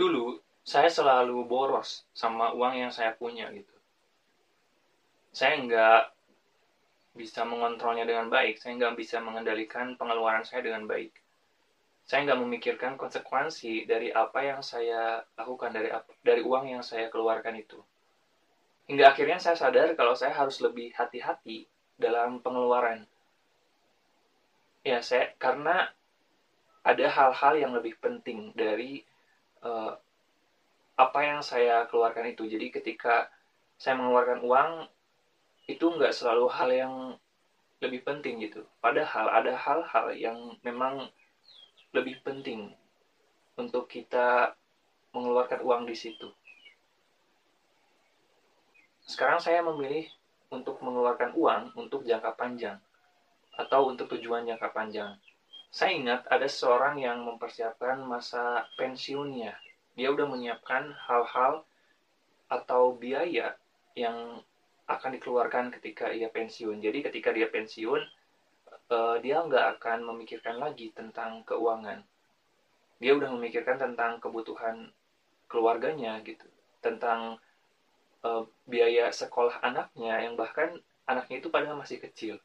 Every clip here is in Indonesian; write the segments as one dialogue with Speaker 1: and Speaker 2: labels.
Speaker 1: Dulu, saya selalu boros sama uang yang saya punya gitu. Saya nggak bisa mengontrolnya dengan baik, saya nggak bisa mengendalikan pengeluaran saya dengan baik. Saya nggak memikirkan konsekuensi dari apa yang saya lakukan, dari apa, dari uang yang saya keluarkan itu. Hingga akhirnya saya sadar kalau saya harus lebih hati-hati dalam pengeluaran. Ya, saya karena ada hal-hal yang lebih penting dari uh, apa yang saya keluarkan itu. Jadi ketika saya mengeluarkan uang itu nggak selalu hal yang lebih penting gitu. Padahal ada hal-hal yang memang lebih penting untuk kita mengeluarkan uang di situ. Sekarang saya memilih untuk mengeluarkan uang untuk jangka panjang atau untuk tujuan jangka panjang. Saya ingat ada seorang yang mempersiapkan masa pensiunnya. Dia udah menyiapkan hal-hal atau biaya yang akan dikeluarkan ketika ia pensiun. Jadi ketika dia pensiun, uh, dia nggak akan memikirkan lagi tentang keuangan. Dia udah memikirkan tentang kebutuhan keluarganya gitu, tentang uh, biaya sekolah anaknya yang bahkan anaknya itu padahal masih kecil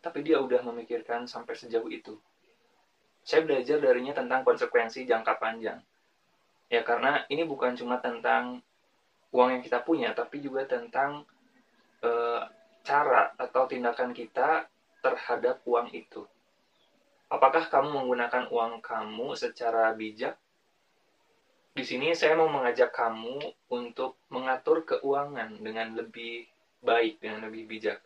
Speaker 1: tapi dia udah memikirkan sampai sejauh itu. Saya belajar darinya tentang konsekuensi jangka panjang. Ya karena ini bukan cuma tentang uang yang kita punya, tapi juga tentang e, cara atau tindakan kita terhadap uang itu. Apakah kamu menggunakan uang kamu secara bijak? Di sini saya mau mengajak kamu untuk mengatur keuangan dengan lebih baik, dengan lebih bijak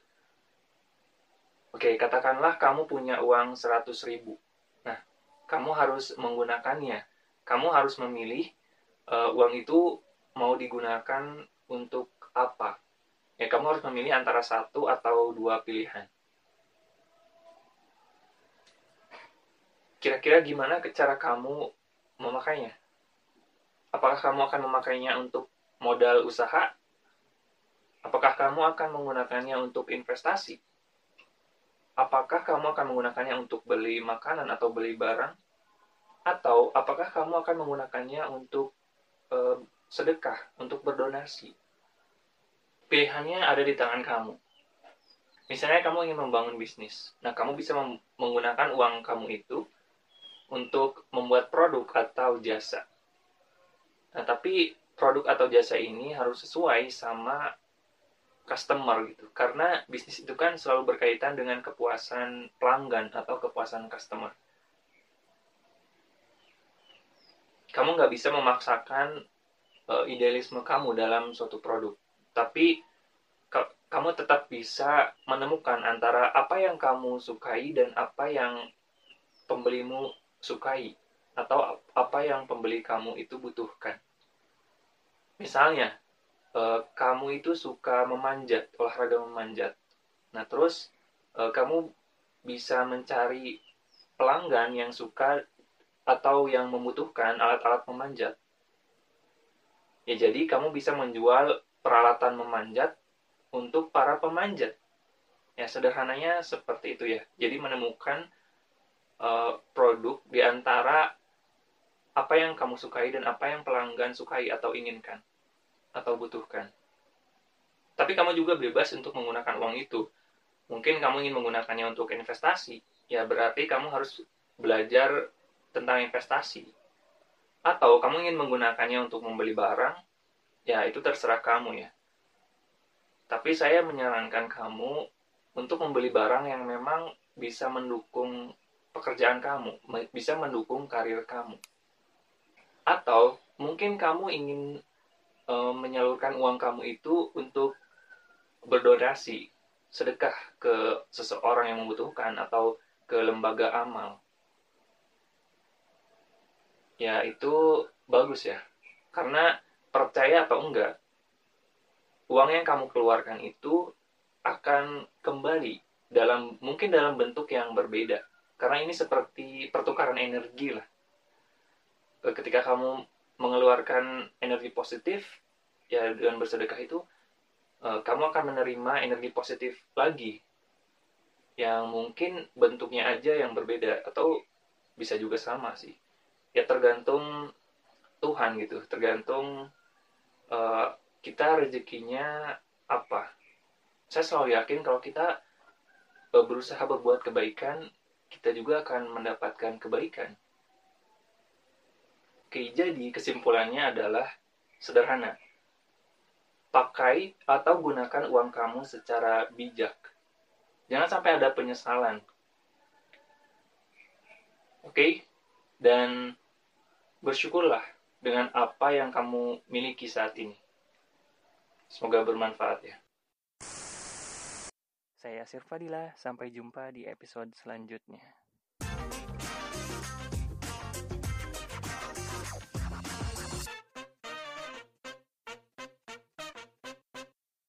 Speaker 1: Oke, katakanlah kamu punya uang 100 ribu. Nah, kamu harus menggunakannya. Kamu harus memilih uh, uang itu mau digunakan untuk apa. Ya, kamu harus memilih antara satu atau dua pilihan. Kira-kira gimana cara kamu memakainya? Apakah kamu akan memakainya untuk modal usaha? Apakah kamu akan menggunakannya untuk investasi? Apakah kamu akan menggunakannya untuk beli makanan atau beli barang? Atau apakah kamu akan menggunakannya untuk e, sedekah, untuk berdonasi? Pilihannya ada di tangan kamu. Misalnya kamu ingin membangun bisnis. Nah, kamu bisa menggunakan uang kamu itu untuk membuat produk atau jasa. Nah, tapi produk atau jasa ini harus sesuai sama customer gitu. Karena bisnis itu kan selalu berkaitan dengan kepuasan pelanggan atau kepuasan customer. Kamu nggak bisa memaksakan uh, idealisme kamu dalam suatu produk. Tapi kamu tetap bisa menemukan antara apa yang kamu sukai dan apa yang pembelimu sukai atau apa yang pembeli kamu itu butuhkan. Misalnya uh, kamu itu suka memanjat, olahraga memanjat. Nah, terus uh, kamu bisa mencari pelanggan yang suka atau yang membutuhkan alat-alat memanjat. Ya, jadi kamu bisa menjual peralatan memanjat untuk para pemanjat. Ya, sederhananya seperti itu ya. Jadi menemukan uh, produk di antara apa yang kamu sukai dan apa yang pelanggan sukai atau inginkan atau butuhkan. Tapi kamu juga bebas untuk menggunakan uang itu. Mungkin kamu ingin menggunakannya untuk investasi, ya berarti kamu harus belajar tentang investasi. Atau kamu ingin menggunakannya untuk membeli barang, ya itu terserah kamu ya. Tapi saya menyarankan kamu untuk membeli barang yang memang bisa mendukung pekerjaan kamu, bisa mendukung karir kamu. Atau mungkin kamu ingin uh, menyalurkan uang kamu itu untuk berdonasi sedekah ke seseorang yang membutuhkan atau ke lembaga amal. Ya itu bagus ya. Karena percaya atau enggak uang yang kamu keluarkan itu akan kembali dalam mungkin dalam bentuk yang berbeda. Karena ini seperti pertukaran energi lah. Ketika kamu mengeluarkan energi positif ya dengan bersedekah itu eh, kamu akan menerima energi positif lagi yang mungkin bentuknya aja yang berbeda atau bisa juga sama sih. Ya tergantung Tuhan gitu tergantung uh, kita rezekinya apa. Saya selalu yakin kalau kita uh, berusaha berbuat kebaikan kita juga akan mendapatkan kebaikan oke jadi kesimpulannya adalah sederhana pakai atau gunakan uang kamu secara bijak jangan sampai ada penyesalan oke dan bersyukurlah dengan apa yang kamu miliki saat ini. Semoga bermanfaat ya.
Speaker 2: Saya Sirfadila, sampai jumpa di episode selanjutnya.